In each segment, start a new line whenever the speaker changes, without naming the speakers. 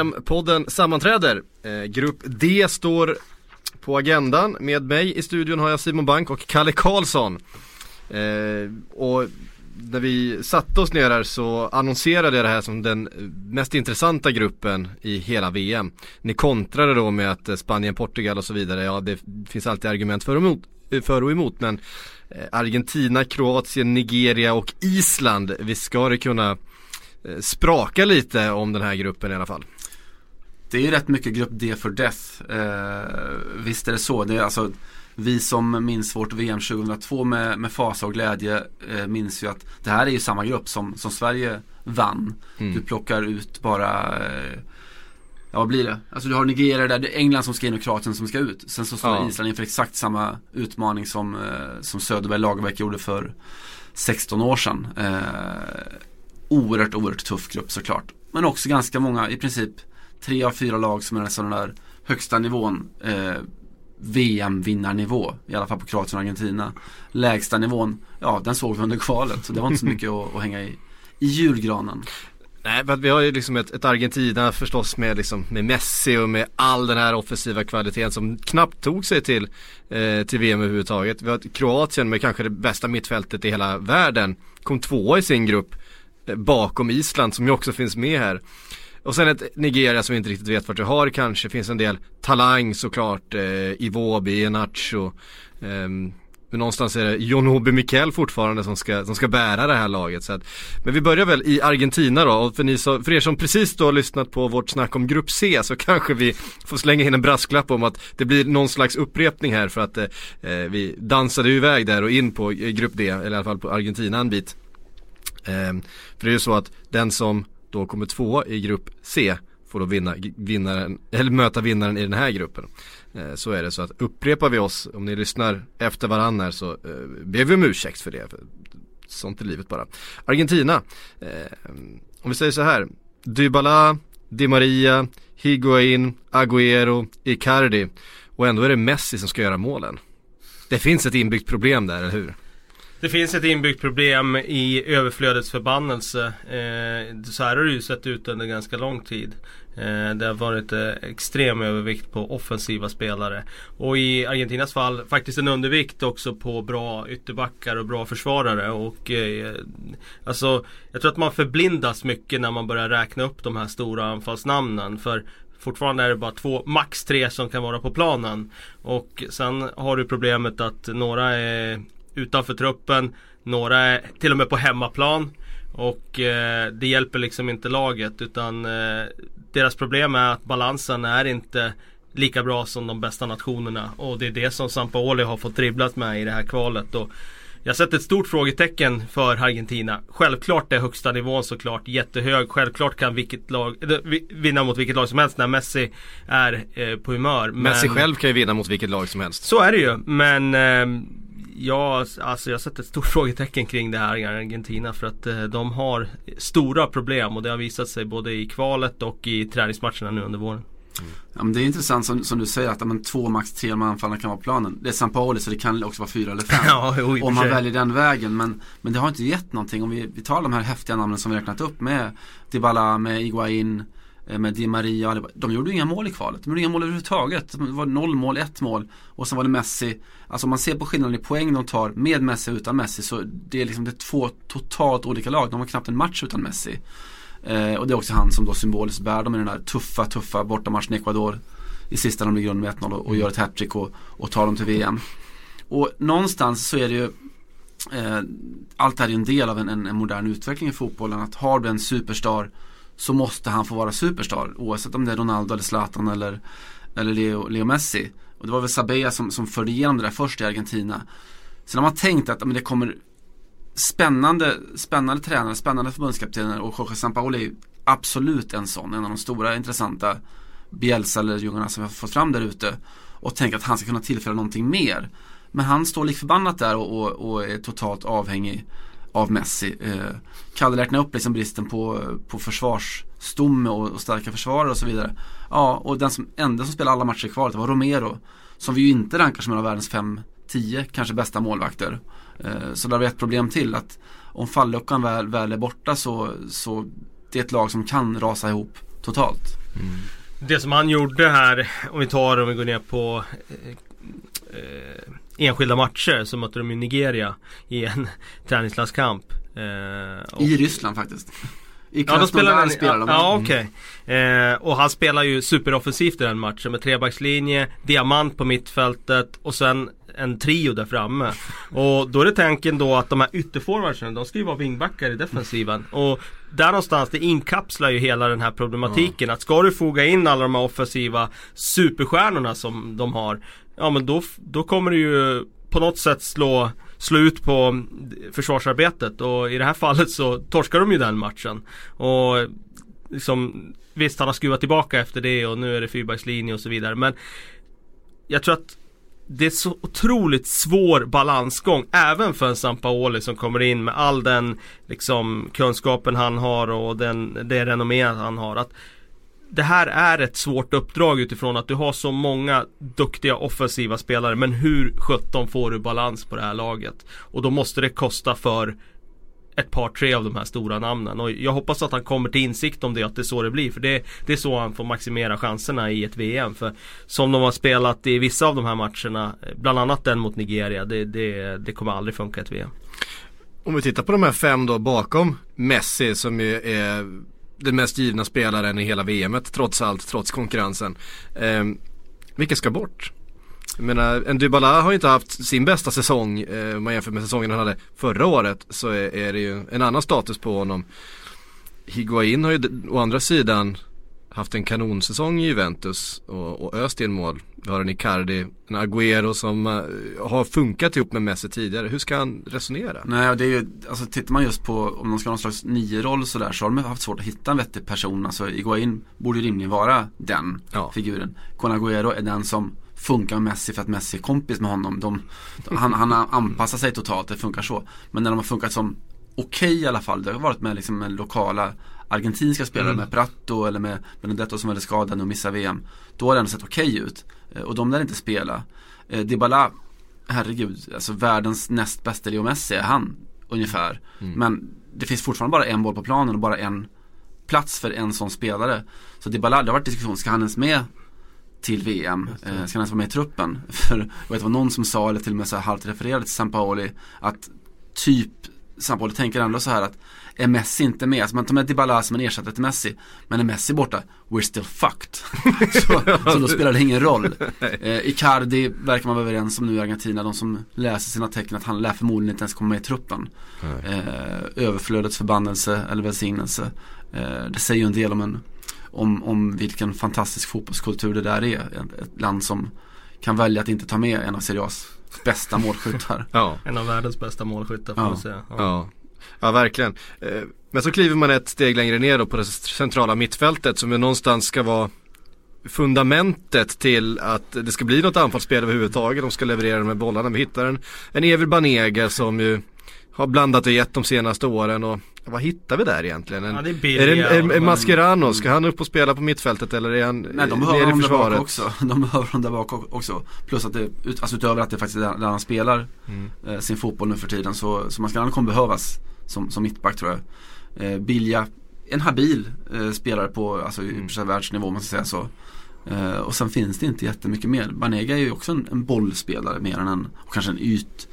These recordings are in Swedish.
EM-podden sammanträder. Eh, grupp D står på agendan. Med mig i studion har jag Simon Bank och Kalle Karlsson. Eh, och när vi satte oss ner här så annonserade jag det här som den mest intressanta gruppen i hela VM. Ni kontrade då med att eh, Spanien, Portugal och så vidare, ja det finns alltid argument för och emot, eh, för och emot men eh, Argentina, Kroatien, Nigeria och Island, vi ska det kunna spraka lite om den här gruppen i alla fall.
Det är ju rätt mycket grupp D för death. Eh, visst är det så. Det är alltså, vi som minns vårt VM 2002 med, med fasa och glädje eh, minns ju att det här är ju samma grupp som, som Sverige vann. Mm. Du plockar ut bara eh, Ja vad blir det? Alltså du har Nigeria där, det är England som ska in och Kroatien som ska ut. Sen så står ja. Island inför exakt samma utmaning som, eh, som Söderberg Lagerverk gjorde för 16 år sedan. Eh, oerhört, oerhört tuff grupp såklart. Men också ganska många, i princip tre av fyra lag som är nästan den där högsta nivån. Eh, VM-vinnarnivå, i alla fall på Kroatien och Argentina. Lägsta nivån, ja den såg vi under kvalet. Så det var inte så mycket att, att hänga i, i julgranen.
Nej, att vi har ju liksom ett, ett Argentina förstås med, liksom, med Messi och med all den här offensiva kvaliteten som knappt tog sig till, eh, till VM överhuvudtaget. Vi har ett Kroatien med kanske det bästa mittfältet i hela världen. Kom tvåa i sin grupp bakom Island som ju också finns med här. Och sen ett Nigeria som vi inte riktigt vet vart det har kanske. Finns en del talang såklart. Eh, Iwobi, Enacho. Eh, men någonstans är det Jonobi Mikel fortfarande som ska, som ska bära det här laget. Så att, men vi börjar väl i Argentina då. Och för, ni så, för er som precis då har lyssnat på vårt snack om Grupp C så kanske vi får slänga in en brasklapp om att det blir någon slags upprepning här för att eh, eh vi dansade ju iväg där och in på eh, Grupp D, eller i alla fall på Argentina en bit. Eh, för det är ju så att den som då kommer två i grupp C får då vinna, vinnaren, eller möta vinnaren i den här gruppen. Eh, så är det så att upprepar vi oss, om ni lyssnar efter varandra så eh, ber vi om ursäkt för det. För sånt är livet bara. Argentina, eh, om vi säger så här. Dybala, Di Maria, Higuain, Agüero, Icardi och ändå är det Messi som ska göra målen. Det finns ett inbyggt problem där, eller hur?
Det finns ett inbyggt problem i överflödets förbannelse. Eh, så här har det ju sett ut under ganska lång tid. Eh, det har varit eh, extrem övervikt på offensiva spelare. Och i Argentinas fall faktiskt en undervikt också på bra ytterbackar och bra försvarare. Och eh, alltså, jag tror att man förblindas mycket när man börjar räkna upp de här stora anfallsnamnen. För Fortfarande är det bara två, max tre som kan vara på planen. Och sen har du problemet att några är utanför truppen. Några är till och med på hemmaplan. Och eh, det hjälper liksom inte laget utan eh, deras problem är att balansen är inte lika bra som de bästa nationerna. Och det är det som Sampaoli har fått dribblat med i det här kvalet. Och jag sätter ett stort frågetecken för Argentina. Självklart är högsta nivån såklart jättehög. Självklart kan vilket lag, vinna mot vilket lag som helst när Messi är eh, på humör.
Messi själv kan ju vinna mot vilket lag som helst.
Så är det ju. Men eh, Ja, alltså jag sätter ett stort frågetecken kring det här i Argentina för att eh, de har stora problem och det har visat sig både i kvalet och i träningsmatcherna nu under våren.
Mm. Ja, men det är intressant som, som du säger att men, två, max tre anfallare kan vara planen. Det är San Paoli så det kan också vara fyra eller fem.
ja, jo,
om man väljer den vägen. Men, men det har inte gett någonting. Om vi, vi tar de här häftiga namnen som vi räknat upp med Dybala, med Iguain, Eh, med Di Maria. och De gjorde inga mål i kvalet. De gjorde inga mål överhuvudtaget. Det var noll mål, ett mål. Och sen var det Messi. Alltså om man ser på skillnaden i poäng de tar med Messi och utan Messi så det är liksom det är två totalt olika lag. De har knappt en match utan Messi. Eh, och det är också han som då symboliskt bär dem i den här tuffa, tuffa bortamatchen i Ecuador. I sista när de ligger under med 1-0 och, och gör ett hattrick och, och tar dem till VM. Och någonstans så är det ju eh, Allt det här är en del av en, en, en modern utveckling i fotbollen. Att har du en superstar så måste han få vara superstar oavsett om det är Ronaldo eller Zlatan eller, eller Leo, Leo Messi. Och det var väl Sabella som, som förde igenom det där först i Argentina. Sen har man tänkt att men det kommer spännande, spännande tränare, spännande förbundskaptener och Jorge Sampaoli är absolut en sån, en av de stora intressanta Bielsa eller Jungarna som vi har fått fram där ute och tänkt att han ska kunna tillföra någonting mer. Men han står lik förbannat där och, och, och är totalt avhängig av Messi. Eh, Kalle räknade upp liksom bristen på, på försvarsstomme och, och starka försvarare och så vidare. Ja, och den som, enda som spelade alla matcher kvalet var Romero. Som vi ju inte rankar som en av världens fem, tio kanske bästa målvakter. Eh, så där har vi ett problem till att om falluckan väl, väl är borta så, så det är ett lag som kan rasa ihop totalt.
Det som han gjorde här, om vi tar om vi går ner på eh, eh, enskilda matcher så mötte de ju Nigeria i en träningslandskamp.
Eh, I Ryssland faktiskt.
I ja, de spelar spelar de. Ja, okej. Okay. Eh, och han spelar ju superoffensivt i den matchen med trebackslinje, diamant på mittfältet och sen en trio där framme. Och då är det tanken då att de här ytterforwardsen, de ska ju vara wingbackar i defensiven. Och där någonstans, det inkapslar ju hela den här problematiken. Ja. Att ska du foga in alla de här offensiva superstjärnorna som de har. Ja men då, då kommer det ju på något sätt slå Slut på försvarsarbetet och i det här fallet så torskar de ju den matchen. Och liksom, visst han har skruvat tillbaka efter det och nu är det fyrbackslinje och så vidare men jag tror att det är så otroligt svår balansgång även för en Sampaoli som kommer in med all den liksom kunskapen han har och den, det renommé han har. Att det här är ett svårt uppdrag utifrån att du har så många duktiga offensiva spelare men hur sjutton får du balans på det här laget? Och då måste det kosta för ett par tre av de här stora namnen och jag hoppas att han kommer till insikt om det att det är så det blir för det, det är så han får maximera chanserna i ett VM för som de har spelat i vissa av de här matcherna bland annat den mot Nigeria det, det, det kommer aldrig funka i ett VM.
Om vi tittar på de här fem då bakom Messi som ju är den mest givna spelaren i hela VMet trots allt, trots konkurrensen. Eh, vilka ska bort? Jag menar, en Dybala har ju inte haft sin bästa säsong eh, om man jämför med säsongen han hade förra året så är, är det ju en annan status på honom. Higuain har ju å andra sidan haft en kanonsäsong i Juventus och, och öst in mål. Vi har en Icardi, en Agüero som uh, har funkat ihop med Messi tidigare. Hur ska han resonera?
Nej, det är ju, alltså tittar man just på om de ska ha någon slags nio-roll sådär så har de haft svårt att hitta en vettig person. Alltså Iguain borde ju rimligen vara den ja. figuren. Con Agüero är den som funkar med Messi för att Messi är kompis med honom. De, han, han anpassar sig totalt, det funkar så. Men när de har funkat som okej okay, i alla fall, det har varit med, liksom, med lokala argentinska spelare mm. med Prato eller med Benedetto som är skadad och missar VM. Då har det ändå sett okej okay ut. Eh, och de lär inte spela. Eh, Dybala, herregud, alltså världens näst bästa Leo Messi är han ungefär. Mm. Men det finns fortfarande bara en boll på planen och bara en plats för en sån spelare. Så Dybala, det har varit diskussion, ska han ens med till VM? Eh, ska han ens vara med i truppen? För jag vet det var någon som sa, eller till och med så här halvt refererade till Sampaoli, att typ Sampaoli tänker ändå så här att är Messi inte med, alltså man tar med Dybala som en ersättare till Messi Men är Messi borta, we're still fucked så, så då spelar det ingen roll eh, Icardi verkar man vara överens om nu i Argentina, de som läser sina tecken att han lär förmodligen inte ens komma med i truppen eh, Överflödets förbannelse eller välsignelse eh, Det säger ju en del om en om, om vilken fantastisk fotbollskultur det där är Ett land som kan välja att inte ta med en av Serie A's bästa målskyttar.
ja. En av världens bästa målskyttar får ja. man säga.
Ja. ja. Ja, verkligen. Eh, men så kliver man ett steg längre ner då på det centrala mittfältet som ju någonstans ska vara fundamentet till att det ska bli något anfallsspel överhuvudtaget. De ska leverera de här bollarna. Vi hittar en, en Ever Banega som ju har blandat och gett de senaste åren och vad hittar vi där egentligen? En,
ja, det är,
är det en, en Mascherano? Ska han upp och spela på mittfältet eller är han
Nej de behöver honom där bak också. De behöver honom där bak också. Plus att det, alltså utöver att det faktiskt är där, där han spelar mm. eh, sin fotboll nu för tiden så, så Mascherano kommer behövas som, som mittback tror jag. Eh, Bilja, en habil eh, spelare på alltså, mm. världsnivå om man ska säga så. Eh, och sen finns det inte jättemycket mer. Banega är ju också en, en bollspelare mer än en, och kanske en yt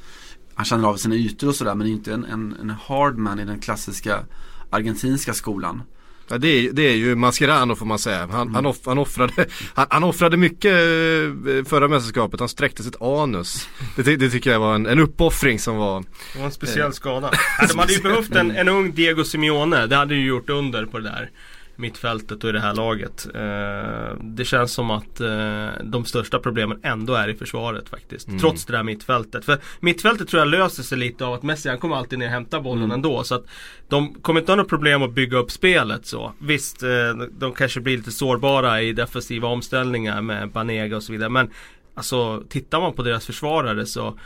han känner av sina ytor och sådär men inte en, en, en hardman i den klassiska argentinska skolan.
Ja, det, är, det är ju Mascherano får man säga. Han, mm. han, off, han, offrade, han, han, offrade mycket eh, förra mästerskapet. Han sträckte sitt anus. Det, det tycker jag var en, en uppoffring som var
Det var en speciell eh, skada. de hade ju behövt en, en ung Diego Simeone. Det hade ju gjort under på det där mittfältet och i det här laget. Eh, det känns som att eh, de största problemen ändå är i försvaret faktiskt. Mm. Trots det där mittfältet. För mittfältet tror jag löser sig lite av att Messi han kommer alltid ner och hämtar bollen mm. ändå. Så att de kommer inte ha något problem att bygga upp spelet så. Visst, eh, de kanske blir lite sårbara i defensiva omställningar med Banega och så vidare. Men alltså tittar man på deras försvarare så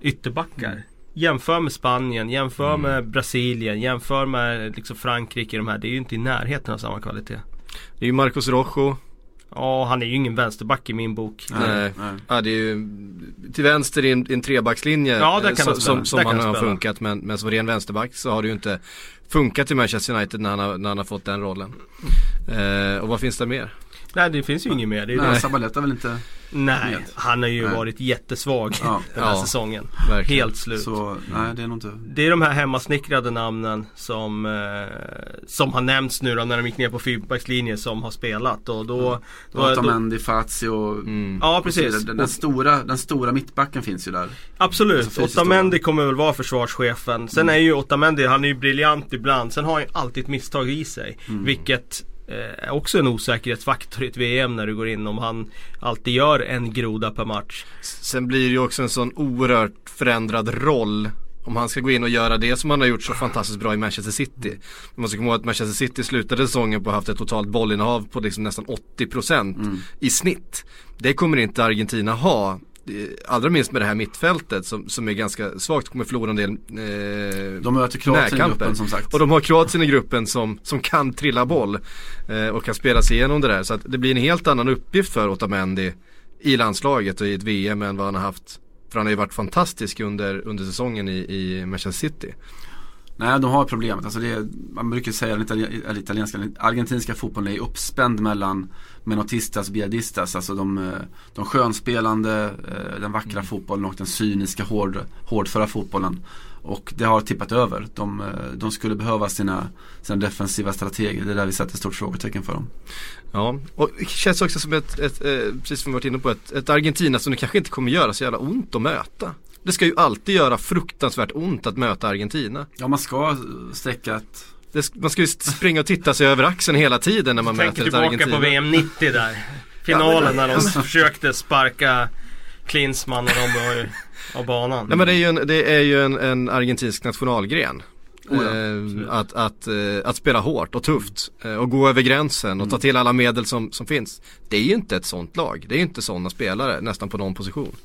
ytterbackar. Mm Jämför med Spanien, jämför mm. med Brasilien, jämför med liksom Frankrike. De här. Det är ju inte i närheten av samma kvalitet.
Det är ju Marcos Rojo.
Ja, han är ju ingen vänsterback i min bok.
Nej, nej. Ja, det är ju till vänster i en, en trebackslinje
ja, där kan
som, som, som han har funkat. Men, men som ren vänsterback så har du ju inte funkat i Manchester United när han har, när han har fått den rollen. Eh, och vad finns det mer?
Nej det finns ju inget mer. Det är
Nej. Sabaleta väl inte
Nej,
Vet.
han har ju
Nej.
varit jättesvag
Ja.
den här
Ja.
säsongen.
Verkligen.
Helt slut.
så, nej det är nog inte
Det är de här hemmasnickrade namnen som, eh, som har nämnts nu då när de gick ner på fyrbackslinje som har spelat och då... då, då
Otamendi, Fazio
Mm.
ja
och så vidare.
precis.
Den, den,
Och,
stora, den stora mittbacken finns ju där
absolut,
Alltså,
Otamendi kommer väl vara försvarschefen. Sen
Mm.
är ju Otamendi, han är ju briljant ibland. Sen har han ju alltid ett misstag i sig.
Mm.
Vilket eh, är också en osäkerhetsfaktor i ett VM när du går in om han alltid gör en groda per match.
Sen blir det ju också en sån oerhört förändrad roll om han ska gå in och göra det som han har gjort så fantastiskt bra i Manchester City. Man måste komma ihåg att Manchester City slutade säsongen på att ha haft ett totalt bollinnehav på liksom nästan 80%
Mm.
i snitt. Det kommer inte Argentina ha. Eh, Allra minst med det här mittfältet som, som är ganska svagt, kommer förlora en del eh,
De möter Kroatien i gruppen som sagt
Och de har Kroatien i gruppen som, som kan trilla boll eh, och kan spela sig igenom det där. Så att det blir en helt annan uppgift för Otamendi i landslaget och i ett VM än vad han har haft. För han har ju varit fantastisk under, under säsongen i, i Manchester City.
Nej, de har problemet. Alltså det man brukar säga att den italienska, den argentinska fotbollen är uppspänd mellan Menotistas Biadistas. Alltså de, eh, de skönspelande, eh, den vackra fotbollen och den cyniska, hård, hårdföra fotbollen. Och det har tippat över. De, eh, de skulle behöva sina, sina defensiva strateger. Det är där vi sätter stort frågetecken för dem.
Ja, och det känns också som ett, ett precis som vi varit inne på, ett, ett Argentina som det kanske inte kommer göra så jävla ont att möta. Det ska ju alltid göra fruktansvärt ont att möta Argentina.
Ja, man ska sträcka ett
Det, man ska ju springa och titta sig över axeln hela tiden när man möter ett
tillbaka
Argentina.
på VM 90 där. Finalen när de försökte sparka Klinsmann och de var av banan.
Nej men det är ju en, det är ju en, en argentinsk nationalgren.
Oh ja,
eh, att, att, eh, att spela hårt och tufft eh, och gå över gränsen och ta till alla medel som, som finns. Det är ju inte ett sånt lag. Det är ju inte sådana spelare nästan på någon position.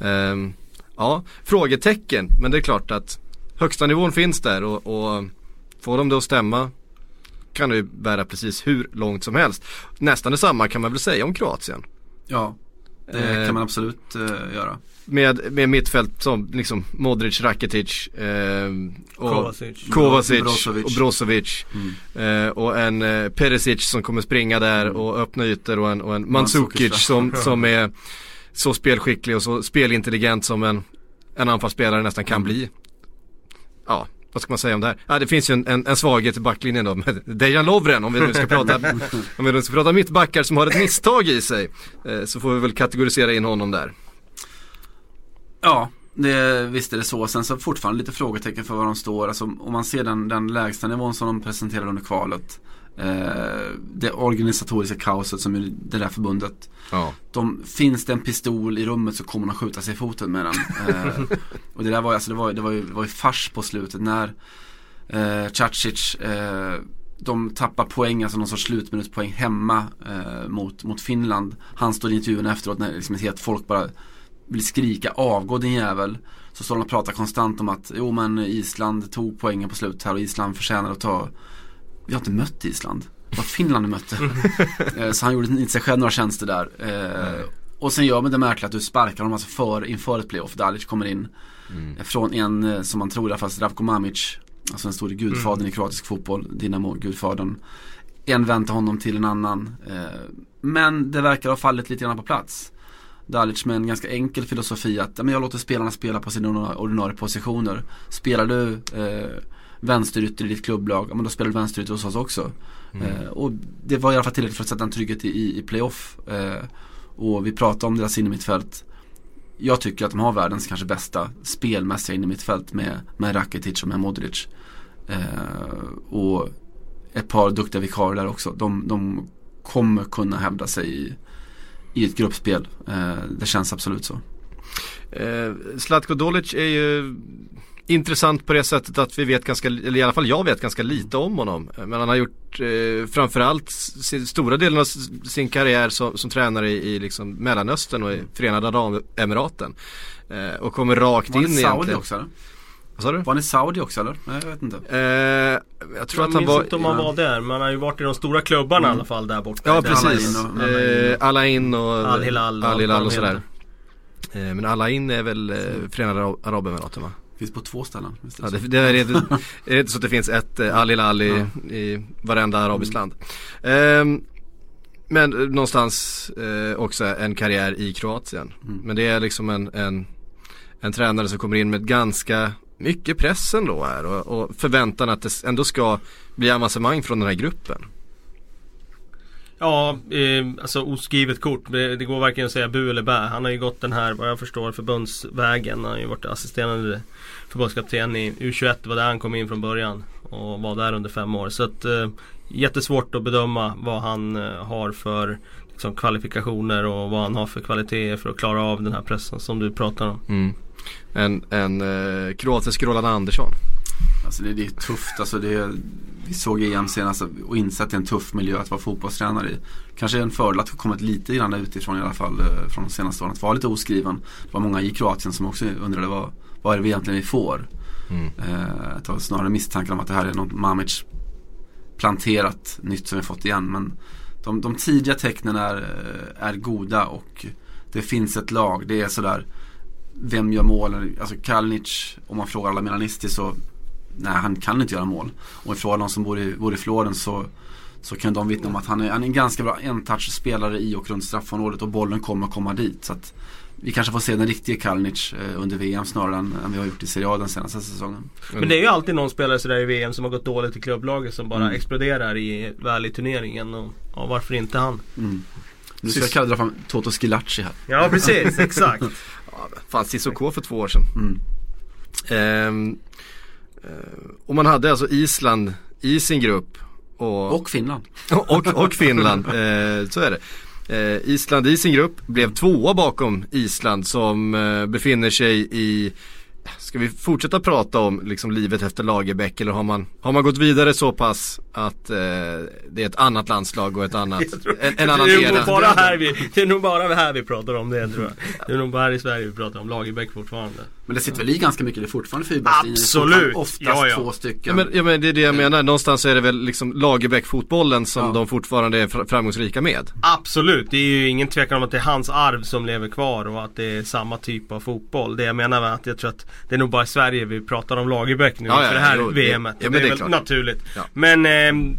Ehm, ja, frågetecken. Men det är klart att högsta nivån finns där och, och får de det att stämma kan det ju bära precis hur långt som helst. Nästan detsamma kan man väl säga om Kroatien.
Ja, det
Eh,
kan man absolut eh, göra.
Med, med mittfält som liksom Modric, Rakitic eh, och
Kovacic.
Kovacic
Brozovic.
och Brozovic.
Mm.
Eh, och en eh, Perisic som kommer springa där och öppna ytor och en, och en Mandzukic, som, som är så spelskicklig och så spelintelligent som en, en anfallsspelare nästan kan
Mm.
bli. Ja, vad ska man säga om det här? Ja, det finns ju en, en, en svaghet i backlinjen då med Dejan Lovren om vi nu ska prata, om vi nu ska prata mittbackar som har ett misstag i sig. Eh, så får vi väl kategorisera in honom där.
Ja, det, visst är det så. Sen så fortfarande lite frågetecken för var de står. Alltså, om man ser den, den lägsta nivån som de presenterade under kvalet. Eh, det organisatoriska kaoset som är det där förbundet.
Ja.
De, finns det en pistol i rummet så kommer de skjuta sig i foten med den. Eh, och det där var, alltså, det var, det var, ju, det var ju fars på slutet när eh, Cacic eh, de tappar poäng, alltså någon sorts slutminutspoäng hemma eh, mot, mot Finland. Han står i intervjun efteråt när liksom ett helt folk bara vill skrika avgå din jävel. Så står de och pratar konstant om att jo men Island tog poängen på slutet här och Island förtjänar att ta Vi har inte mött Island. Det var Finland vi mötte. Eh, så han gjorde inte sig själv några tjänster där. Eh, och sen gör man det märkligt att du sparkar honom alltså för, inför ett playoff. Dalic kommer in eh, från en, som man tror i alla fall, Zdravko Mamic. Alltså den store gudfadern i kroatisk fotboll, Dinamo-gudfadern. En väntar honom till en annan. Men det verkar ha fallit lite grann på plats. Dalic med en ganska enkel filosofi att ja, men jag låter spelarna spela på sina ordina- ordinarie positioner. Spelar du eh, vänsterytter i ditt klubblag, ja, men då spelar du vänsterytter hos oss också. Eh, och det var i alla fall tillräckligt för att sätta en trygghet i, i, i playoff. Eh, och vi pratade om deras innermittfält. Jag tycker att de har världens kanske bästa spelmässiga innermittfält med, med Rakitic och med Modric. Eh, och ett par duktiga vikarier där också. De, de kommer kunna hävda sig i, i ett gruppspel. Eh, det känns absolut så.
Eh, Zlatko Dolic är ju intressant på det sättet att vi vet ganska, eller i alla fall jag vet ganska lite om honom. Eh, Men han har gjort eh, framförallt sin, stora delen av sin karriär som, som tränare i, i liksom Mellanöstern och i Förenade Arabemiraten. Eh, och kommer rakt
Var
in
han i Saudi
egentligen.
också eller?
Vad sa du?
Var han i Saudi också eller? Nej jag vet inte.
Eh, jag tror
Jag
att han
minns
var
inte om han
ja.
var där, men han har ju varit i de stora klubbarna
Mm.
i alla fall där borta.
Ja precis.
Al-Ain och- Al-Ain.
Eh, Al-Ain och
Al-Hilal och
Al-Hilal
vad
och sådär. Eh, men Al-Ain är väl eh, Förenade Arabemiraten va?
Finns på två ställen.
Ja,
det
det, är, inte, är det inte så att det finns ett eh, Al Hilal i,
Ja.
i varenda arabiskt land. Ehm, men eh, någonstans eh, också en karriär i Kroatien.
Mm.
Men det är liksom en, en, en tränare som kommer in med ganska mycket press ändå här och, och förväntan att det ändå ska bli avancemang från den här gruppen.
Ja, eh, alltså oskrivet kort. Det, det går varken att säga bu eller bä. Han har ju gått den här, vad jag förstår, förbundsvägen. Han har ju varit assisterande förbundskapten i U21. Det var där han kom in från början. Och var där under fem år. Så att eh, jättesvårt att bedöma vad han eh, har för liksom, kvalifikationer och vad han har för kvaliteter för att klara av den här pressen som du pratar om.
Mm. En, en eh, kroatisk Roland Andersson.
Alltså det, det är tufft. Alltså det, vi såg EM senast och insett att det är en tuff miljö att vara fotbollstränare i. Kanske en fördel att ha kommit lite grann utifrån i alla fall eh, från de senaste åren. Att vara lite oskriven. Det var många i Kroatien som också undrade vad, vad är det vi egentligen vi får.
Mm.
Eh, snarare misstankar om att det här är något Mamic planterat nytt som vi fått igen. Men de, de tidiga tecknen är, eh, är goda och det finns ett lag. Det är sådär vem gör målen? Alltså Kalinic, om man frågar alla milanister så Nej, han kan inte göra mål. Och frågar de som bor i, bor i Floren så, så kan de vittna om att han är, han är en ganska bra en-touch-spelare i och runt straffområdet och bollen kommer komma dit. Så att vi kanske får se den riktiga Kalinic eh, under VM snarare än, än vi har gjort i Serie A den senaste säsongen.
Men det är ju alltid någon spelare sådär i VM som har gått dåligt i klubblaget som bara
Mm.
exploderar i, väl i turneringen. Och, ja, varför inte han?
Mm. Nu ska jag kalla det fram Toto Schillaci här.
Ja precis, exakt.
Ja, fan Cissoko för två år sedan.
Mm.
Ehm, eh, och man hade alltså Island i sin grupp. Och,
Och Finland.
och, och Finland, eh, så är det. Eh, Island i sin grupp blev tvåa bakom Island som eh, befinner sig i Ska vi fortsätta prata om liksom livet efter Lagerbäck eller har man, har man gått vidare så pass att eh, det är ett annat landslag och ett annat,
tror-
en, en annan
det, är nog
era?
bara här vi, det är nog bara här vi pratar om det tror jag. Det är nog bara här i Sverige vi pratar om Lagerbäck fortfarande.
Men det sitter väl i ganska mycket, det är fortfarande fyrbackslinjer.
Absolut.
Oftast
Ja, ja.
två
Ja
stycken.
men, ja men det är det jag menar, någonstans är det väl liksom Lagerbäck-fotbollen som
Ja.
de fortfarande är fr- framgångsrika med.
Absolut, det är ju ingen tvekan om att det är hans arv som lever kvar och att det är samma typ av fotboll. Det jag menar är att jag tror att det är nog bara i Sverige vi pratar om Lagerbäck nu
Ja, ja,
för det här
jo, det-
VMet.
ja, men
det
det
är
är
väl
klart.
naturligt.
Ja.
Men ehm,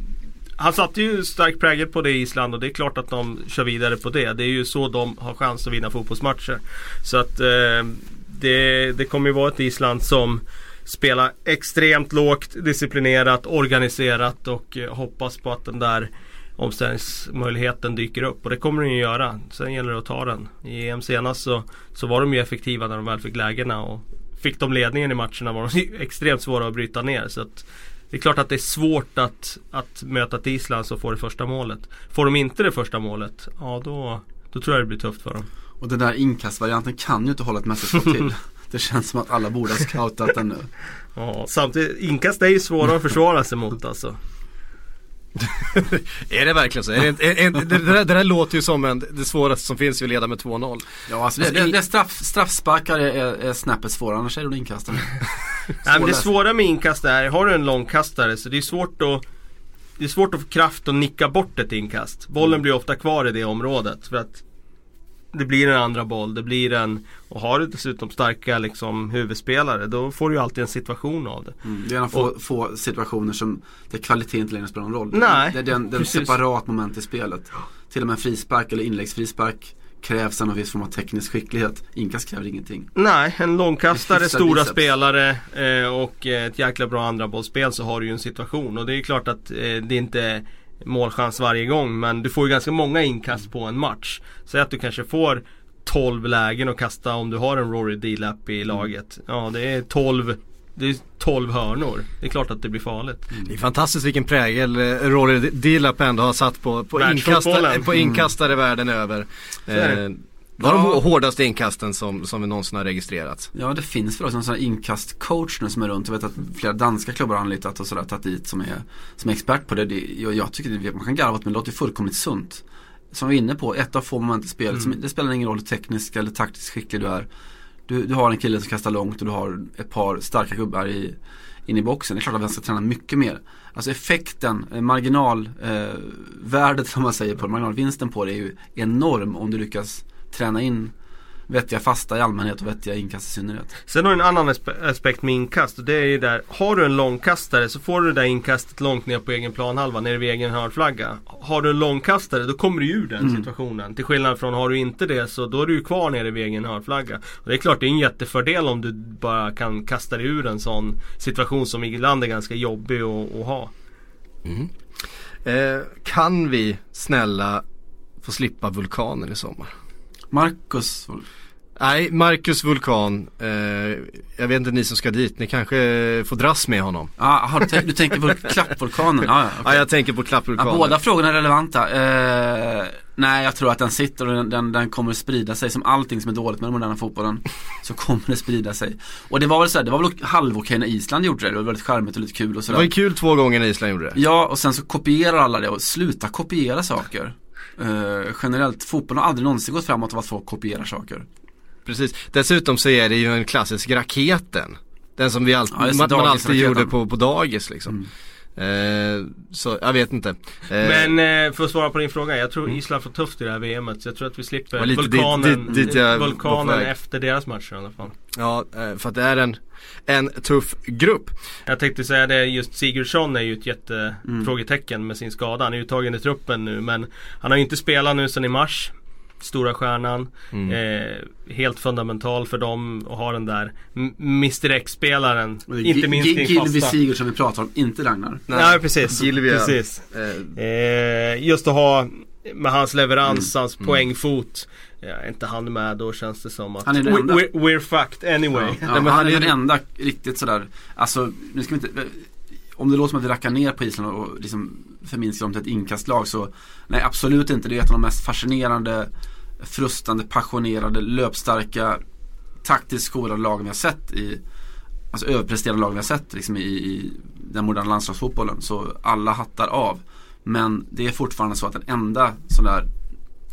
han satte ju stark prägel på det i Island och det är klart att de kör vidare på det. Det är ju så de har chans att vinna fotbollsmatcher. Så att ehm, det, det kommer ju vara ett Island som spelar extremt lågt, disciplinerat, organiserat och eh, hoppas på att den där omställningsmöjligheten dyker upp och det kommer den ju göra. Sen gäller det att ta den. I EM senast så, så var de ju effektiva när de väl fick lägena och fick de ledningen i matcherna var de extremt svåra att bryta ner. Så att det är klart att det är svårt att, att möta ett Island som får det första målet. Får de inte det första målet, ja då, då tror jag det blir tufft för dem.
Och den där inkastvarianten kan ju inte hålla ett mästerskap till. Det känns som att alla borde ha scoutat den nu.
Ja, samtidigt, inkast är ju svåra att försvara sig mot alltså.
Är det verkligen så? Är det, är, är, det, där, det där låter ju som en, det svåraste som finns ju att leda med 2-0.
Ja alltså det, det, det straff, straffsparkar är, är, är snäppet svårare, annars är det inkastaren.
Nej, men det svåra med inkast är, har du en långkastare så det är svårt att Det är svårt att få kraft att nicka bort ett inkast. Bollen blir ofta kvar i det området för att Det blir en andra boll, det blir en Och har du dessutom starka liksom huvudspelare då får du ju alltid en situation av det.
Mm, det är en av få, få situationer som där kvalitet inte längre spelar någon roll.
Nej,
det, det är en, det är en separat moment i spelet. Till och med en frispark eller inläggsfrispark krävs en viss form av teknisk skicklighet. Inkast kräver ingenting.
Nej, en långkastare, stora
biceps.
spelare eh, och ett jäkla bra andra bollspel så har du ju en situation. Och det är ju klart att eh, det är inte är målchans varje gång men du får ju ganska många inkast på en match. Säg att du kanske får 12 lägen att kasta om du har en Rory D-lap i laget. Ja, det är 12 det är 12 hörnor. Det är klart att det blir farligt.
Det är fantastiskt vilken prägel eh, Rory Dilap ändå har satt på, på, inkastare, på inkastare världen över.
Det.
Eh, var
Ja.
de hårdaste inkasten som, som vi någonsin har registrerat.
Ja det finns väl också en sån här inkastcoach nu som är runt. Jag vet att flera danska klubbar har anlitat och sådär tagit dit som är, som är expert på det. det jag, jag tycker det, man kan garva åt men det låter ju fullkomligt sunt. Som vi är inne på, ett av få moment i spelet. Som, det spelar ingen roll hur teknisk eller taktiskt skicklig du är. Du, du har en kille som kastar långt och du har ett par starka gubbar i, in i boxen. Det är klart att vi ska träna mycket mer. Alltså effekten, eh, marginal, eh, värdet som man säger på det, marginalvinsten på det är ju enorm om du lyckas träna in vettiga fasta i allmänhet och vettiga inkast i synnerhet.
Sen har du en annan aspe- aspekt med inkast och det är ju där, har du en långkastare så får du det där inkastet långt ner på egen planhalva, nere vid egen hörnflagga. Har du en långkastare då kommer du ur den
Mm.
situationen. Till skillnad från har du inte det så då är du ju kvar nere vid egen hörnflagga. Och det är klart det är en jättefördel om du bara kan kasta dig ur en sån situation som ibland är ganska jobbig att, att ha.
Eh, kan vi snälla få slippa vulkanen i sommar?
Marcus,
Nej, Marcus Vulkan. Eh, jag vet inte ni som ska dit, ni kanske får dras med honom.
ja, har du, tänk, du tänker vul- klappvulkanen? Ja, ja, okej.
Ja, jag tänker på klappvulkanen.
båda frågorna är relevanta. Eh, nej, jag tror att den sitter och den, den, den kommer sprida sig som allting som är dåligt med den moderna fotbollen. Så kommer det sprida sig. Och det var väl så här, det var väl halvokej när Island gjorde det. Det var väldigt charmigt och lite kul och
Det
sådär.
var ju kul två gånger när Island gjorde det.
Ja, och sen så kopierar alla det och sluta kopiera saker. Eh, generellt, fotbollen har aldrig någonsin gått framåt av att folk kopierar saker.
Precis. Dessutom så är det ju en klassisk raketen. Den som vi alltid,
Ja,
man, man alltid gjorde på, på dagis liksom. Eh, så jag vet inte. Eh,
Men eh, för att svara på din fråga, jag tror Island får tufft i det här VMet. Så jag tror att vi slipper
dit-
vulkanen,
dit- dit på
vulkanen efter deras matcher i alla fall.
Ja, eh, för att det är en, en tuff grupp.
Jag tänkte säga det, just Sigurdsson är ju ett
Mm.
jättefrågetecken med sin skada. Han är ju tagen i truppen nu men han har ju inte spelat nu sedan i mars. Stora stjärnan.
Mm.
Eh, helt fundamental för dem att ha den där Mr X-spelaren. Inte minst
Gi-
kring
Gilby
fasta.
Sigurdsson vi pratar om, inte Ragnar.
Nej, precis.
Gilvia.
precis.
Eh,
Eh, just att ha med hans leverans,
Mm.
hans poängfot. Ja, är inte han med då känns det som att
Han är den enda.
we're, we're fucked anyway.
Ja,
Nej, men
han
han
är den enda riktigt sådär, alltså nu ska vi inte om det låter som att vi rackar ner på Island och liksom förminskar dem till ett inkastlag så Nej absolut inte, det är ett av de mest fascinerande Frustande, passionerade, löpstarka Taktiskt skolade lagen vi har sett i Alltså överpresterande lagen vi har sett liksom i, i den moderna landslagsfotbollen Så alla hattar av Men det är fortfarande så att den enda sån där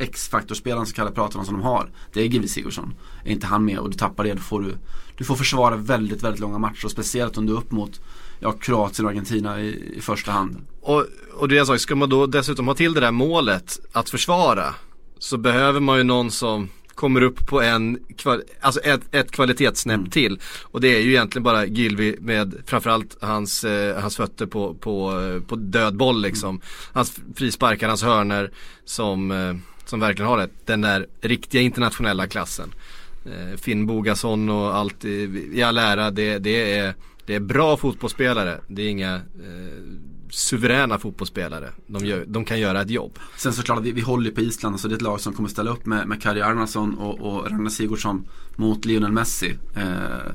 X-faktorspelaren som Kalle pratar om som de har Det är Gibi Sigurdsson Är inte han med och du tappar det då får du Du får försvara väldigt, väldigt långa matcher och speciellt om du är upp mot Ja, Kroatien och Argentina i, i första hand
och, och det jag sa, ska man då dessutom ha till det där målet att försvara så behöver man ju någon som kommer upp på en, alltså ett, ett kvalitetssnäpp
Mm.
till. Och det är ju egentligen bara Gilvi med framförallt hans, eh, hans fötter på, på, eh, på död boll liksom. Hans frisparkar, hans hörner som, eh, som verkligen har det. Den där riktiga internationella klassen. Eh, Finn Bogason och allt i, i all ära, det, det, är, det är bra fotbollsspelare. Det är inga eh, suveräna fotbollsspelare. De, gör, de kan göra ett jobb.
Sen såklart, vi, vi håller på Island, så det är ett lag som kommer ställa upp med, med Kari Arnason och, och Ragnar Sigurdsson mot Lionel Messi. Eh,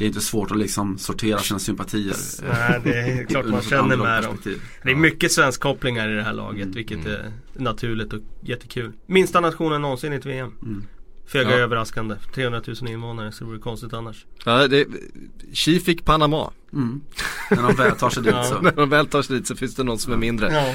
det är inte svårt att liksom sortera sina sympatier. eh,
Nej, det är klart man känner med dem. Det är mycket svensk kopplingar i det här laget vilket är naturligt och jättekul. Minsta nationen någonsin i ett VM.
Mm.
Föga
Ja.
överraskande. 300 000 invånare så det vore konstigt annars.
Ja, det, Chi fick Panama.
Mm. När de väl tar sig dit så.
När de väl tar sig dit så finns det någon som är mindre.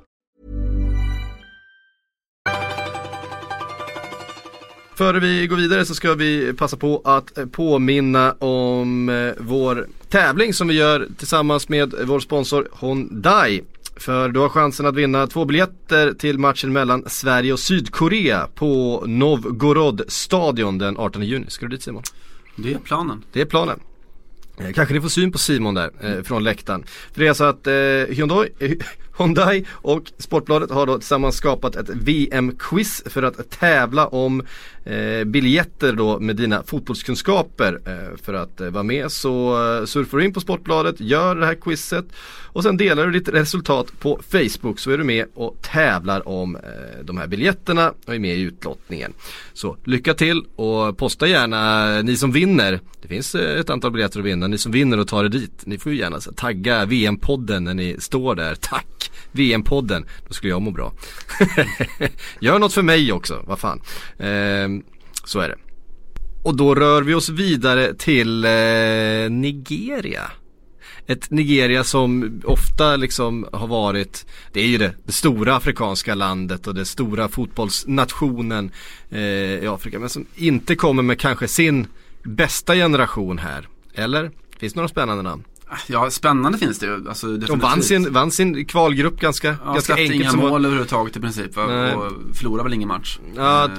Före vi går vidare så ska vi passa på att eh, påminna om eh, vår tävling som vi gör tillsammans med vår sponsor Hyundai. För du har chansen att vinna två biljetter till matchen mellan Sverige och Sydkorea på Novgorod stadion den 18 juni. Ska du dit Simon?
Det är planen.
Det är planen. Eh, Kanske ni får syn på Simon där eh, från läktaren. För det är så att eh, Hyundai, Hyundai och Sportbladet har då tillsammans skapat ett VM-quiz för att tävla om eh, biljetter då med dina fotbollskunskaper. Eh, för att eh, vara med så eh, surfar du in på Sportbladet, gör det här quizet och sen delar du ditt resultat på Facebook så är du med och tävlar om eh, de här biljetterna och är med i utlottningen. Så lycka till och posta gärna eh, ni som vinner. Det finns eh, ett antal biljetter att vinna. Ni som vinner och tar det dit. Ni får ju gärna så, tagga VM-podden när ni står där. Tack! VM-podden, då skulle jag må bra. Gör något för mig också, vad fan. Eh, så är det. Och då rör vi oss vidare till eh, Nigeria. Ett Nigeria som ofta liksom har varit, det är ju det, det stora afrikanska landet och det stora fotbollsnationen eh, i Afrika. Men som inte kommer med kanske sin bästa generation här. Eller? Finns det några spännande namn?
Ja, spännande finns det ju. Alltså,
De vann sin, vann sin kvalgrupp ganska,
ja,
ganska enkelt.
inga
som var-
mål överhuvudtaget i princip?
Nej.
och förlorade väl ingen match.
Ja,
Eh,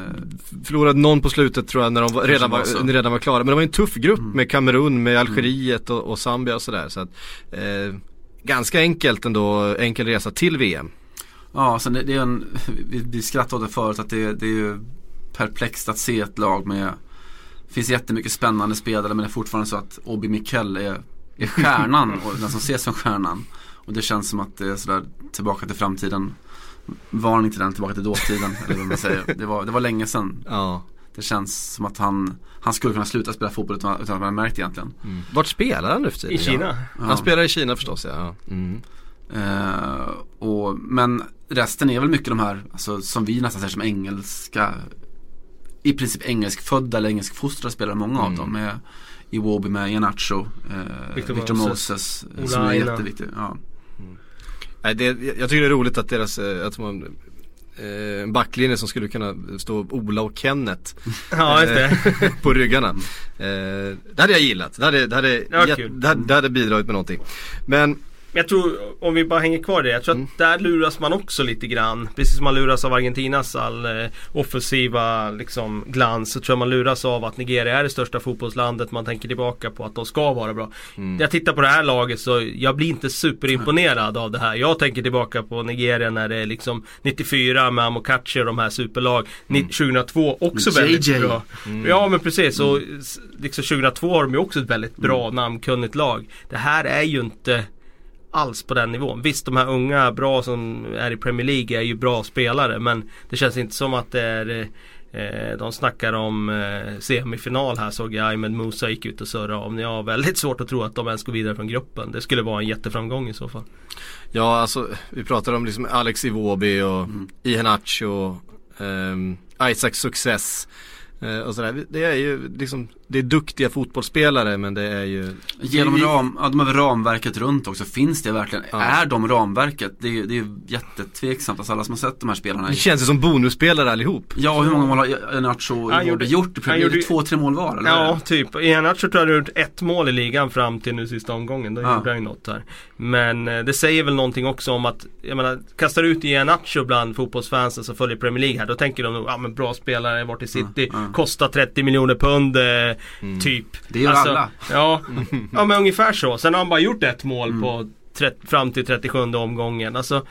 förlorade någon på slutet tror jag när de var, redan,
var
var.
Mm.
redan var klara. Men det var en tuff grupp med Kamerun, med Algeriet och, och Zambia och sådär. Så att, eh, ganska enkelt ändå, enkel resa till VM.
Ja, sen det, det är en, vi, vi skrattade åt det förut att det, det är ju perplext att se ett lag med Det finns jättemycket spännande spelare men det är fortfarande så att Obi Mikel är, är stjärnan och den som ses som stjärnan. Och det känns som att det är sådär tillbaka till framtiden Varning till den, tillbaka till dåtiden eller vad man säger. Det var, det var länge sedan.
Ja.
Det känns som att han, han skulle kunna sluta spela fotboll utan, utan att man märkt egentligen.
Vart spelar han nu för tiden?
I Kina.
Ja. Han spelar i Kina förstås ja. Mm.
Eh, och, men resten är väl mycket de här, alltså, som vi nästan ser som engelska I princip engelskfödda eller engelskfostrade spelare, många av dem. Med Iwobi med Iheanacho, eh,
Victor
Victor,
Moses,
eh,
Ola
som är jätteviktig. Ja.
Nej, det, jag tycker det är roligt att deras, eh, att man eh, en backlinje som skulle kunna stå Ola och Kenneth
Ja,
på ryggarna. Det hade jag gillat. Det hade, det hade,
kul.
det hade, det hade bidragit med någonting. Men
jag tror, om vi bara hänger kvar i det, jag tror att där luras man också lite grann. Precis som man luras av Argentinas all eh, offensiva liksom, glans så tror jag man luras av att Nigeria är det största fotbollslandet. Man tänker tillbaka på att de ska vara bra. Jag tittar på det här laget så jag blir inte superimponerad av det här. Jag tänker tillbaka på Nigeria när det är liksom 94 med Amokachi och de här superlag. Ni- 2002 också
Med
väldigt
JJ.
bra. Ja men precis och s- liksom 2002 har de ju också ett väldigt bra namnkunnigt lag. Det här är ju inte alls på den nivån. Visst de här unga bra som är i Premier League är ju bra spelare men det känns inte som att det är eh, de snackar om eh, semifinal här såg jag Ahmed Musa gick ut och surrade om. Jag har väldigt svårt att tro att de ens går vidare från gruppen. Det skulle vara en jätteframgång i så fall.
Ja, alltså vi pratar om liksom Alex Iwobi och
Mm.
Iheanacho och ehm, Isaac Success. eh, och sådär. Det är ju liksom, det är duktiga fotbollsspelare men det är ju
Genom ram, ja, de har ramverket runt också. Finns det verkligen?
Ja.
Är de ramverket? Det är ju det är jättetveksamt. Alltså alla som har sett de här spelarna.
Det känns ju som bonusspelare allihop.
Ja, hur många mål har Nacho och
Han gjorde-
gjort?
han gjorde-
två, tre mål var eller?
Ja, typ. I Iheanacho tror jag har gjort ett mål i ligan fram till nu sista omgången. Då
Ja.
gjorde han ju något här. Men eh, det säger väl någonting också om att, jag menar, kastar ut Iheanacho bland fotbollsfansen som följer Premier League här. Då tänker de nog, ja men bra spelare, varit i City,
ja.
kostar 30 miljoner pund, eh, typ.
Det gör alla.
Ja, ja men ungefär så. Sen har han bara gjort ett mål
Mm.
på fram till 37 omgången. Alltså,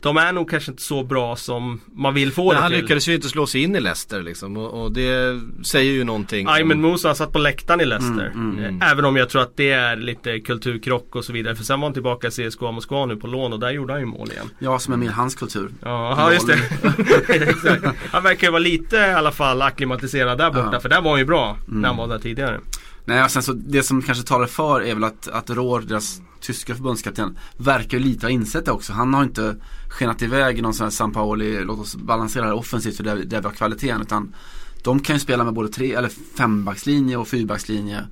de är nog kanske inte så bra som man vill få
Men
det
han
till.
lyckades ju inte slå sig in i Leicester liksom och, och det säger ju någonting. om-
Aymen Musa han satt på läktaren i Leicester.
Mm, mm,
Eh, Även om jag tror att det är lite kulturkrock och så vidare. För sen var han tillbaka i CSKA Moskva nu på lån och där gjorde han ju mål igen.
Ja, som är mer hans kultur.
Ja, ja just det. Han verkar ju vara lite i alla fall akklimatiserad där borta.
Ja.
För där var han ju bra när
Mm.
han var där tidigare.
Nej, och sen så det som kanske talar för är väl att, att Rohr, deras tyska förbundskapten, verkar ju lite ha insett det också. Han har inte skenat iväg i någon sån här San Paoli, låt oss balansera det här offensivt för där, där vi har kvaliteten. Utan de kan ju spela med både tre eller fembackslinje och fyrbackslinje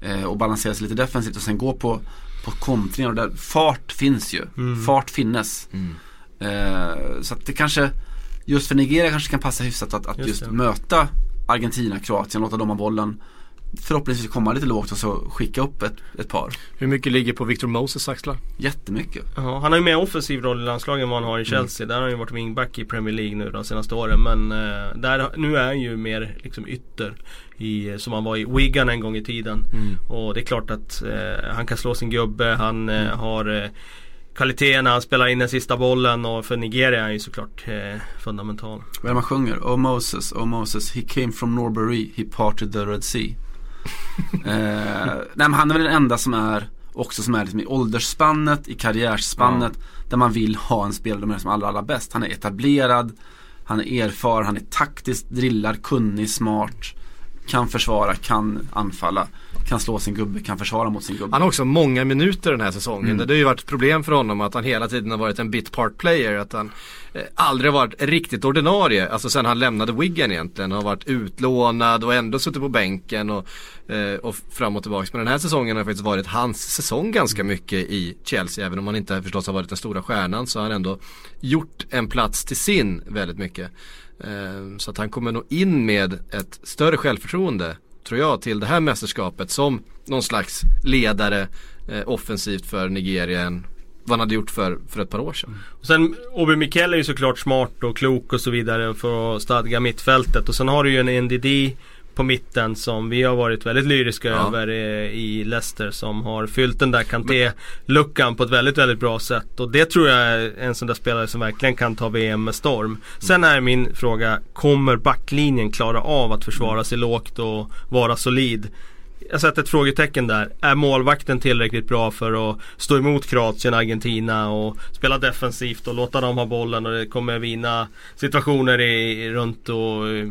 eh, och balansera sig lite defensivt och sen gå på, på kontringar och där fart finns ju. Fart finnes. Eh, så att det kanske, just för Nigeria kanske kan passa hyfsat att, att
Just
just, möta Argentina, Kroatien, låta dem ha bollen. Förhoppningsvis komma lite lågt och så skicka upp ett, ett par.
Hur mycket ligger på Victor Moses axlar?
Jättemycket.
Ja, han har ju mer offensiv roll i landslaget än vad han har i Chelsea. Där har han ju varit wingback i Premier League nu de senaste åren. Men eh, där, nu är han ju mer liksom ytter. I, som han var i Wigan en gång i tiden. Och det är klart att eh, han kan slå sin gubbe. Han eh, har eh, kvalitet när han spelar in den sista bollen. Och för Nigeria är han ju såklart eh, fundamental.
Vad är det man sjunger? Oh Moses, oh Moses, he came from Norbury, he parted the Red Sea. Eh, nej han är väl den enda som är också som är liksom i åldersspannet, i karriärsspannet där man vill ha en spelare som är som allra, allra bäst. Han är etablerad, han är erfaren, han är taktiskt drillad, kunnig, smart. kan försvara, kan anfalla, kan slå sin gubbe, kan försvara mot sin gubbe.
Han har också många minuter den här säsongen.
Mm.
Det har ju varit problem för honom att han hela tiden har varit en bit part player. Att han eh, aldrig har varit riktigt ordinarie. Alltså sen han lämnade Wigan egentligen. Han har varit utlånad och ändå suttit på bänken och, eh, och fram och tillbaka. Men den här säsongen har faktiskt varit hans säsong ganska mycket i Chelsea. Även om han inte förstås har varit den stora stjärnan så har han ändå gjort en plats till sin väldigt mycket. Eh, Så att han kommer nog in med ett större självförtroende tror jag till det här mästerskapet som någon slags ledare eh, offensivt för Nigeria än vad han hade gjort för, för ett par år sedan. Mm.
Och sen Obi Mikel är ju såklart smart och klok och så vidare för att stadga mittfältet. Och sen har du ju en NDD på mitten som vi har varit väldigt lyriska
Ja.
över eh, i Leicester som har fyllt den där Kanté-luckan på ett väldigt, väldigt bra sätt. Och det tror jag är en sån där spelare som verkligen kan ta VM med storm. Sen är min fråga, kommer backlinjen klara av att försvara sig lågt och vara solid? Jag sätter ett frågetecken där. Är målvakten tillräckligt bra för att stå emot Kroatien, Argentina och spela defensivt och låta dem ha bollen och det kommer vina situationer i, runt och eh,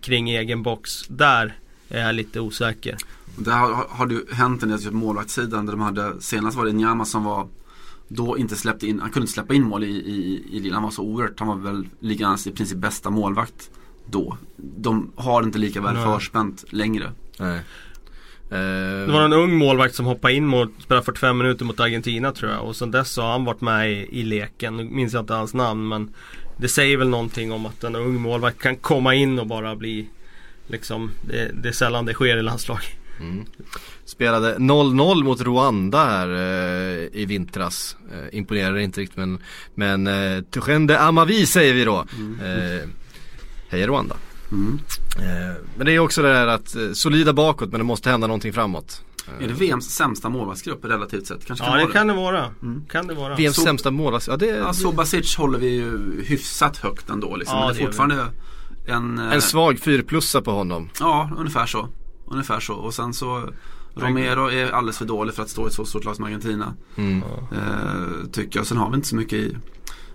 kring egen box. Där är jag lite osäker.
Det har, har det ju hänt en del på målvaktssidan där de hade, senast var det Nyama som var då inte släppte in, han kunde inte släppa in mål i, i, i Lille. Han var så oerhört, han var väl ligans i princip bästa målvakt då. De har inte lika väl
Nej.
förspänt längre.
Nej. Eh,
Det var en ung målvakt som hoppade in och spelade 45 minuter mot Argentina tror jag. Och sen dess har han varit med i, i leken. Nu minns jag inte hans namn men det säger väl någonting om att en ung målvakt kan komma in och bara bli Liksom, det, det är sällan det sker i landslag.
Spelade 0-0 mot Rwanda här eh, i vintras. Eh, imponerar inte riktigt men, men eh, Tuchende Amavi säger vi då. Eh, Heja Rwanda.
Mm.
Eh, men det är också det där att eh, solida bakåt men det måste hända någonting framåt.
Är det VMs sämsta målvaktsgrupp relativt sett? Kanske
Ja
kan
det
vara
kan det vara. Kan det vara.
VMs
Så-
sämsta mål, ja det,
Ja,
det
Sobasic håller vi ju hyfsat högt ändå liksom.
Ja,
Men det
det
är fortfarande en, eh,
en svag fyrplussa på honom.
Ja, ungefär så. Ungefär så. Och sen så Romero är alldeles för dålig för att stå i ett så stort lag som Argentina.
Mm.
Eh, tycker jag. Sen har vi inte så mycket i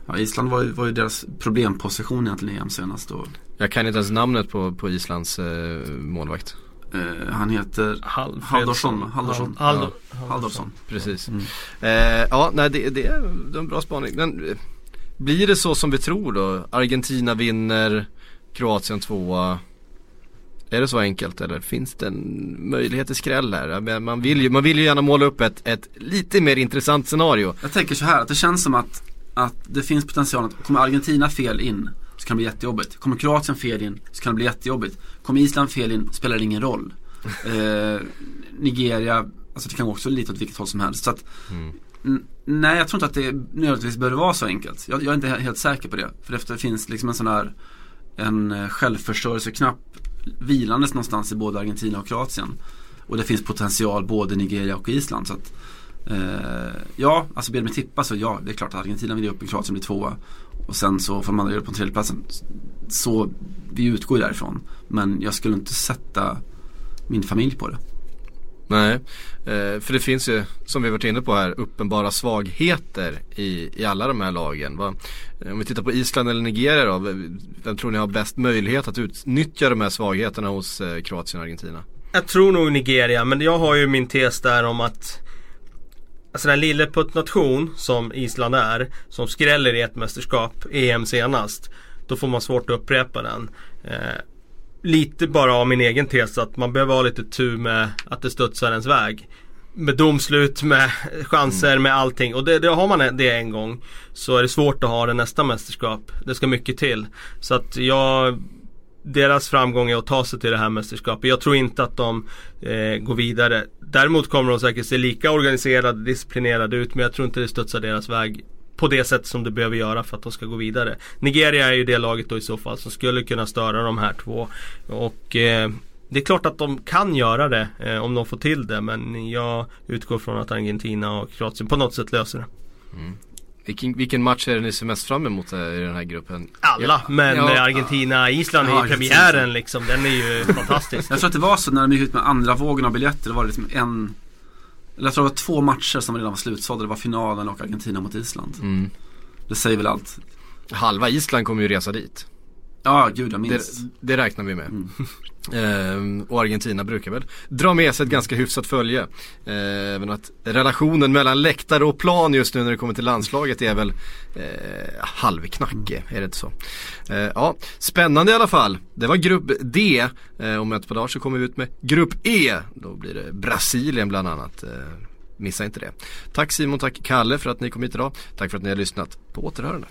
ja, Island var ju, var ju deras problemposition egentligen i EM senast. Och,
Jag kan inte ens namnet på, på Islands eh, målvakt.
eh, han heter
Halv-
Haldorsson. Haldorsson.
Hald-
Haldorsson.
Precis.
Mm.
Eh, ja, nej det, det, är, en bra spaning. Men eh, blir det så som vi tror då? Argentina vinner, Kroatien tvåa. Är det så enkelt eller finns det en möjlighet till skräll här? Man vill ju, man vill ju gärna måla upp ett, ett lite mer intressant scenario.
Jag tänker så här att det känns som att, att det finns potential att kommer Argentina fel in så kan det bli jättejobbigt. Kommer Kroatien fel in så kan det bli jättejobbigt. Kommer Island fel in spelar det ingen roll. Eh, Nigeria, alltså det kan gå också lite åt vilket håll som helst. Så att, n- nej jag tror inte att det nödvändigtvis behöver vara så enkelt. Jag, jag är inte he- helt säker på det. För efter det finns liksom en sån här en eh, självförstörelseknapp vilandes någonstans i både Argentina och Kroatien. Och det finns potential både i Nigeria och Island. Så att, eh, ja, alltså ber mig tippa så ja, det är klart att Argentina vill ge upp och Kroatien blir tvåa. Och sen så får andra göra på tredjeplatsen. Så vi utgår ju därifrån. Men jag skulle inte sätta min familj på det.
Nej, eh, för det finns ju som vi varit inne på här uppenbara svagheter i, i alla de här lagen. Va? Eh, Om vi tittar på Island eller Nigeria då, vem vem tror ni har bäst möjlighet att utnyttja de här svagheterna hos eh, Kroatien och Argentina?
Jag tror nog Nigeria, men jag har ju min tes där om att Alltså den lille puttnation som Island är, som skräller i ett mästerskap, EM senast. Då får man svårt att upprepa den. Eh, lite bara av min egen tes att man behöver ha lite tur med att det studsar ens väg. Med domslut, med chanser, med allting. Och det, det har man det en gång så är det svårt att ha det nästa mästerskap. Det ska mycket till. Så att jag deras framgång är att ta sig till det här mästerskapet. Jag tror inte att de eh, går vidare. Däremot kommer de säkert se lika organiserade, disciplinerade ut men jag tror inte det studsar deras väg på det sätt som det behöver göra för att de ska gå vidare. Nigeria är ju det laget då i så fall som skulle kunna störa de här två. Och eh, det är klart att de kan göra det eh, om de får till det men jag utgår från att Argentina och Kroatien på något sätt löser det. Mm.
Vilken, vilken match är det ni ser mest fram emot i den här gruppen?
Alla, men
Ja.
Argentina-Island
Ja,
i premiären liksom, den är ju fantastisk.
Jag tror att det var så när de gick ut med andra vågen av biljetter. Det var det liksom en eller jag tror det var två matcher som redan var slutsålda. Det var finalen och Argentina mot Island.
Mm.
Det säger väl allt.
Halva Island kommer ju resa dit.
Ja, gud jag
Det,
minns.
det räknar vi med. Ehm, och Argentina brukar väl dra med sig ett ganska hyfsat följe. Även att relationen mellan läktare och plan just nu när det kommer till landslaget är väl eh, halvknackig, är det inte så? Eh, ja, spännande i alla fall. Det var grupp D. Eh, om ett par dagar så kommer vi ut med grupp E. Då blir det Brasilien bland annat. Eh, missa inte det. Tack Simon, tack Kalle för att ni kom hit idag. Tack för att ni har lyssnat. På återhörande.